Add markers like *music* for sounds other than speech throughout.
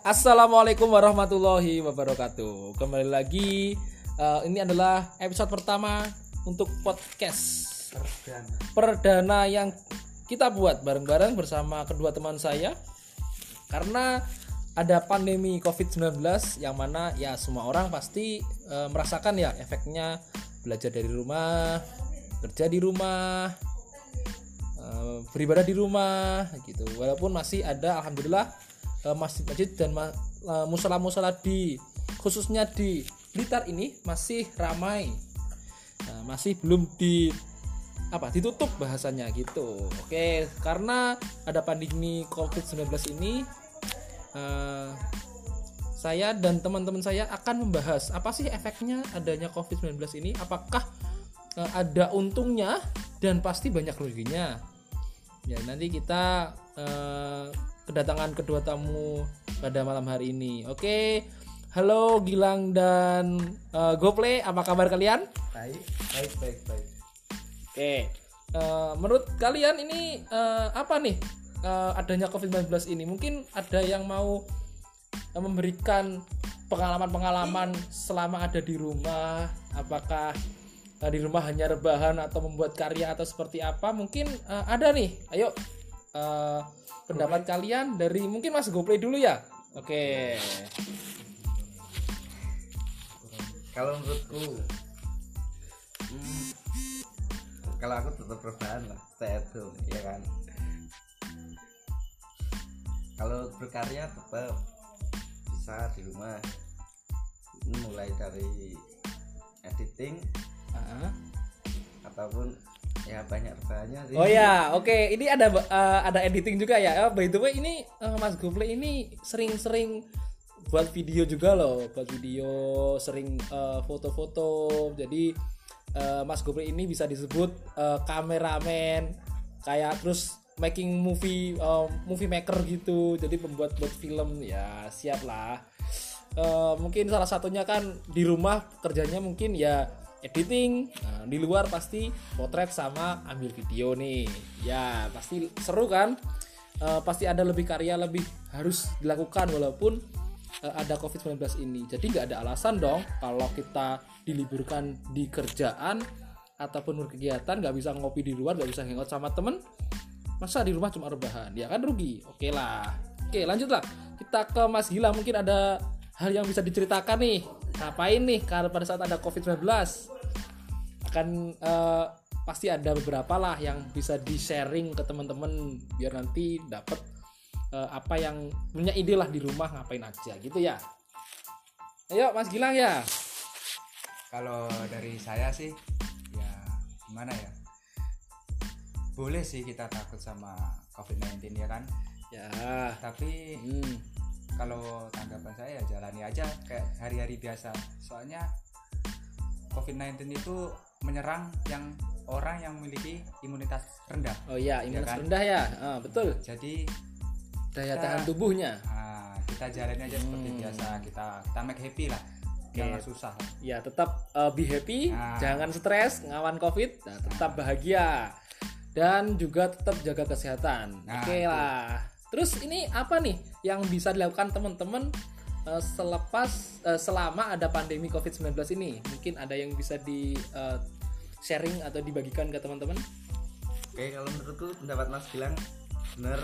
Assalamualaikum warahmatullahi wabarakatuh. Kembali lagi uh, ini adalah episode pertama untuk podcast Perdana. perdana yang kita buat bareng-bareng bersama kedua teman saya karena ada pandemi COVID-19 yang mana ya semua orang pasti uh, merasakan ya efeknya belajar dari rumah, kerja di rumah, uh, beribadah di rumah gitu. Walaupun masih ada alhamdulillah masjid-masjid dan ma- uh, musola-musola di khususnya di Blitar ini masih ramai. Nah, masih belum di apa ditutup bahasanya gitu. Oke, karena ada pandemi COVID-19 ini eh, saya dan teman-teman saya akan membahas apa sih efeknya adanya COVID-19 ini? Apakah eh, ada untungnya dan pasti banyak ruginya? Ya, nanti kita eh, kedatangan kedua tamu pada malam hari ini. Oke. Halo Gilang dan eh, Gople, apa kabar kalian? Baik, baik, baik, baik. Oke, eh, menurut kalian ini eh, apa nih eh, adanya COVID-19 ini? Mungkin ada yang mau memberikan pengalaman-pengalaman selama ada di rumah. Apakah di rumah hanya rebahan atau membuat karya atau seperti apa? Mungkin eh, ada nih. Ayo eh, pendapat kalian dari mungkin Mas Goplay dulu ya. Oke. Kalau menurutku, hmm, kalau aku tetap rebahan lah, stay at home, ya kan. Kalau berkarya tetap bisa di rumah. Ini mulai dari editing Ah. ataupun ya banyak rebahannya sih. Oh ya, oke. Ini ada eh, ada editing juga ya. Eh, by the way, ini eh, Mas Gople ini sering-sering buat video juga loh, buat video, sering eh, foto-foto. Jadi eh, Mas Gople ini bisa disebut eh, kameramen, kayak terus making movie eh, movie maker gitu. Jadi pembuat buat film ya siap lah. Eh, mungkin salah satunya kan di rumah kerjanya mungkin ya editing Nah, di luar pasti potret sama ambil video nih. Ya pasti seru kan? Eh, pasti ada lebih karya lebih harus dilakukan walaupun eh, ada covid-19 ini. Jadi nggak ada alasan dong kalau kita diliburkan di kerjaan ataupun berkegiatan nggak bisa ngopi di luar nggak bisa hangout sama temen masa di rumah cuma rebahan? Ya kan rugi? Oke lah. Oke lanjutlah. Kita ke Mas Gila. Mungkin ada hal yang bisa diceritakan nih ngapain nih karena pada saat ada COVID-19 akan eh, pasti ada beberapa lah yang bisa di sharing ke teman-teman biar nanti dapat eh, apa yang punya ide lah di rumah ngapain aja gitu ya. Ayo Mas Gilang ya. Kalau dari saya sih ya gimana ya? Boleh sih kita takut sama COVID-19 ya kan. ya. Tapi hmm, kalau tanggapan saya ya jalani aja kayak hari-hari biasa. Soalnya COVID-19 itu menyerang yang orang yang memiliki imunitas rendah. oh iya imunitas kan? rendah ya Ah, betul Jadi daya Kita- tahan tubuhnya nah, kita jalani aja seperti Hmm. biasa. Kita kita make happy lah. Jangan susah. ya tetap uh, be happy Nah. jangan stres ngawan covid nah, tetap bahagia dan juga tetap jaga kesehatan Nah, oke itu. lah terus ini apa nih yang bisa dilakukan teman-teman uh, selepas uh, selama ada pandemi covid 19 ini mungkin ada yang bisa di uh, sharing atau dibagikan ke teman-teman Oke, kalau menurutku pendapat Mas bilang benar,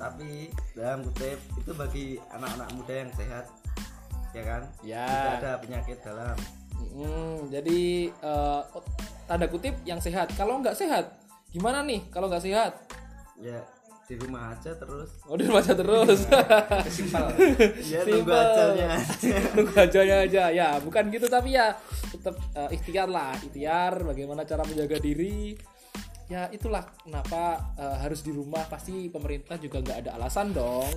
tapi dalam kutip itu bagi anak-anak muda yang sehat, ya kan? Ya. Tidak ada penyakit dalam. Hmm, jadi uh, tanda kutip yang sehat kalau nggak sehat gimana nih kalau nggak sehat Ya di rumah aja terus. Oh di rumah aja terus. Simpel. *laughs* Ya tunggu Simple. ajalnya. *laughs* Tunggu ajalnya aja. Ya bukan gitu tapi ya tetap eh, ikhtiar lah. Ikhtiar bagaimana cara menjaga diri. Ya itulah kenapa eh, harus di rumah. Pasti pemerintah juga nggak ada alasan dong.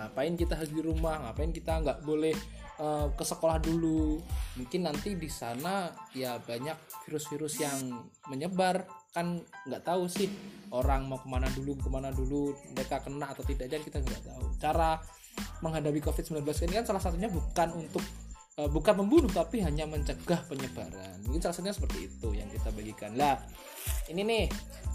Ngapain kita harus di rumah? Ngapain kita nggak boleh eh, ke sekolah dulu? Mungkin nanti di sana ya banyak virus-virus yang menyebar kan nggak tahu sih orang mau ke mana dulu ke mana dulu mereka kena atau tidak dan kita nggak tahu. Cara menghadapi COVID-19 ini kan salah satunya bukan untuk eh, bukan membunuh tapi hanya mencegah penyebaran. Mungkin salah satunya seperti itu yang kita bagikan. Lah ini nih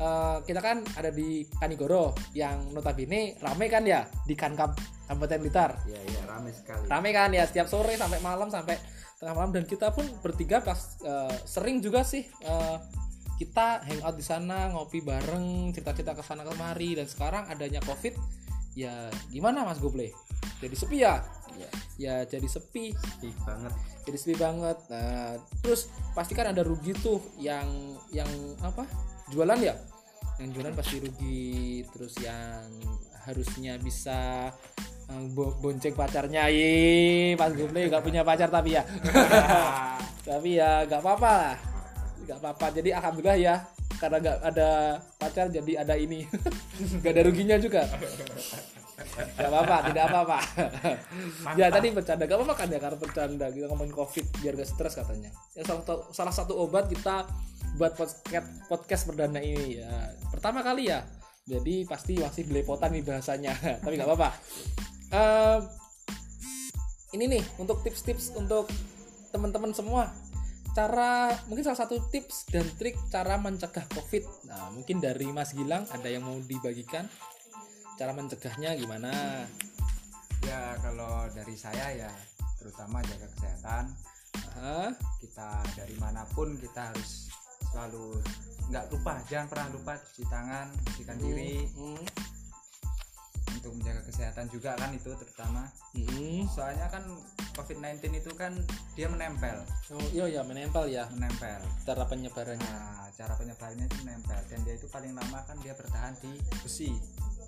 eh, kita kan ada di Kanigoro yang notabene rame kan ya di Kankam Kabupaten Blitar? Ya ya rame sekali. Rame kan ya setiap sore sampai malam sampai tengah malam. Dan kita pun bertiga pas eh, sering juga sih eh, kita hangout di sana ngopi bareng cerita-cerita ke sana kemari. Dan sekarang adanya covid ya gimana mas Goble? Jadi sepi ya? Ya ya jadi sepi. Sepi banget. Jadi sepi banget. Nah terus pasti kan ada rugi tuh yang yang apa? Jualan ya? Yang jualan pasti rugi. Terus yang harusnya bisa eh, bo- bonceng pacarnya. Ye pas gue nggak punya pacar tapi ya? *laughs* *laughs* Tapi ya nggak apa-apa lah nggak apa-apa. Jadi alhamdulillah ya karena nggak ada pacar jadi ada ini. *laughs* Nggak ada ruginya juga. Nggak apa-apa tidak apa-apa. Ya tadi bercanda. Gak apa-apa kan ya karena bercanda. Kita ngomongin covid biar gak stres katanya. Ya salah satu salah satu obat kita buat podcast podcast perdana ini ya. Pertama kali ya. Jadi pasti masih belepotan nih bahasanya. *laughs* Tapi nggak apa-apa. Em, ini nih untuk tips-tips untuk teman-teman semua cara mungkin salah satu tips dan trik cara mencegah covid. Nah mungkin dari Mas Gilang ada yang mau dibagikan? Cara mencegahnya gimana? Ya kalau dari saya ya terutama jaga kesehatan. Hah? kita dari mana pun kita harus selalu nggak lupa jangan pernah lupa cuci tangan bersihkan diri. Hmm. Untuk menjaga kesehatan juga kan itu terutama. Hmm. soalnya kan COVID-19 itu kan dia menempel. Oh, iya ya menempel ya. Menempel. Cara penyebarannya. nah cara penyebarannya itu menempel. Dan dia itu paling lama kan dia bertahan di besi.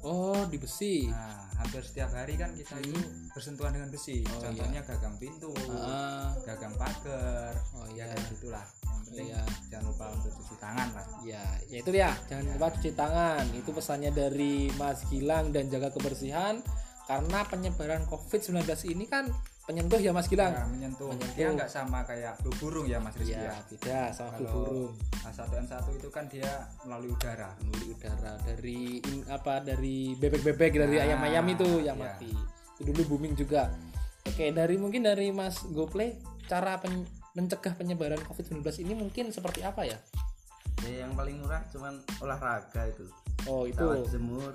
Oh di besi. nah hampir setiap hari kan kita itu bersentuhan dengan besi. Oh, contohnya gagang pintu Ah, gagang pagar oh ya iya. kayak gitulah. Yang penting Iya. jangan lupa untuk cuci tangan lah Ya, ya itu ya. Jangan lupa cuci tangan. Itu pesannya dari Mas Gilang dan jaga kebersihan karena penyebaran COVID-19 ini kan penyentuh ya Mas Gilang. Nah, menyentuh. Menyentuh. dia nggak sama kayak flu burung ya mas Rizky Ya, ya tidak sama flu burung. H1N1 itu kan dia melalui udara Melalui udara dari in- apa dari bebek-bebek dari Nah, ayam-ayam itu yang iya. mati. Itu dulu booming juga. Oke, dari mungkin dari Mas Goplay cara pen- mencegah penyebaran COVID-19 ini mungkin seperti apa ya? Ya yang paling murah cuman olahraga itu. Oh, itu. Sama jemur.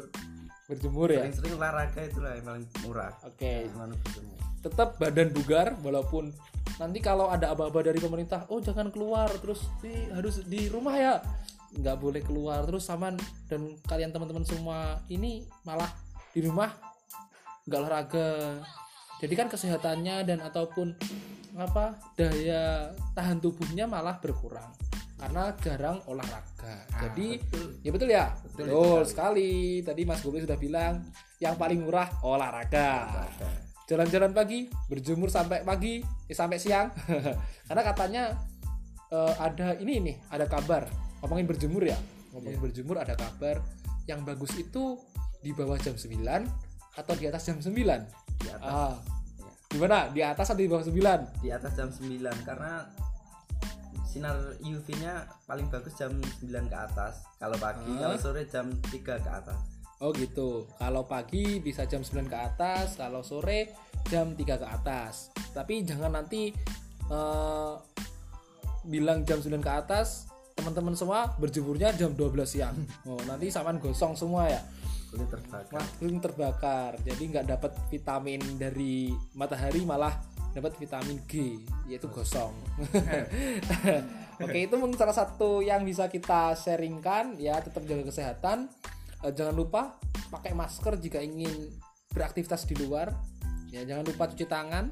Berjemur ya. sering-sering olahraga itulah yang paling murah. Oke, berjemur. Tetap badan bugar walaupun nanti kalau ada aba-aba dari pemerintah, oh jangan keluar terus di, harus di rumah ya. nggak boleh keluar. Terus saman dan kalian teman-teman semua ini malah di rumah nggak olahraga. Jadi kan kesehatannya dan ataupun apa daya tahan tubuhnya malah berkurang karena jarang olahraga. Ah, Jadi betul. ya betul ya, Betul betul, itu sekali. Tadi. Mas Gobi sudah bilang yang paling murah olahraga. Jalan-jalan pagi berjemur sampai pagi eh, sampai siang. *laughs* Karena katanya eh, ada ini nih ada kabar. Ngomongin berjemur ya. Ngomongin berjemur ada kabar. Yang bagus itu di bawah jam 9 atau di atas jam 9 di atas. Ah. Ya. gimana? Di atas atau di bawah 9 di atas jam 9 karena sinar UV-nya paling bagus jam 9 ke atas. Kalau pagi Ah. kalau sore jam 3 ke atas. Oh gitu. Kalau pagi bisa jam 9 ke atas kalau sore jam 3 ke atas. Tapi jangan nanti eh, bilang jam 9 ke atas teman-teman semua berjemurnya jam 12 siang. *laughs* Oh nanti saman gosong semua ya. Kulit terbakar. Langsung terbakar. Jadi nggak dapat vitamin dari matahari malah dapat vitamin G yaitu gosong. *laughs* Oke itu mungkin salah satu yang bisa kita sharingkan. Ya tetap jaga kesehatan. Eh, jangan lupa pakai masker jika ingin beraktivitas di luar. Ya jangan lupa cuci tangan.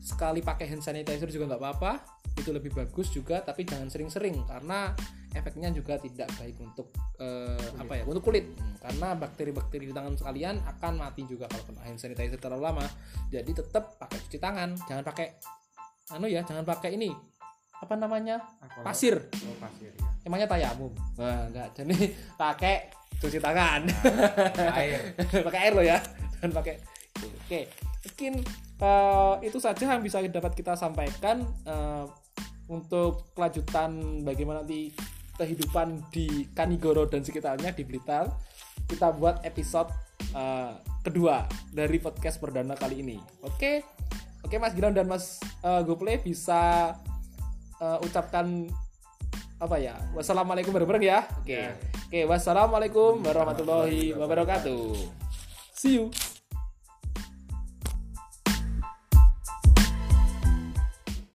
Sekali pakai hand sanitizer juga nggak apa-apa itu lebih bagus juga tapi jangan sering-sering karena efeknya juga tidak baik untuk eh, apa ya untuk kulit. Hmm, karena bakteri-bakteri di tangan sekalian akan mati juga kalau kena hand sanitizer terlalu lama. Jadi tetap pakai cuci tangan jangan pakai anu ya jangan pakai ini apa namanya Alkohol. pasir. Oh pasir ya emangnya tayamum nah, enggak jadi *laughs* pakai cuci tangan. Air. Pakai air *laughs* lo ya dan pakai. Oke mungkin eh, itu saja yang bisa dapat kita sampaikan eh, untuk kelanjutan bagaimana nanti kehidupan di Kanigoro dan sekitarnya di Blitar kita buat episode eh, kedua dari podcast perdana kali ini. Oke? Oke Mas Gilang dan Mas eh, Gople bisa eh, ucapkan apa ya? Wassalamualaikum bareng-bareng ya. Oke. Oke wassalamualaikum warahmatullahi wabarakatuh. See you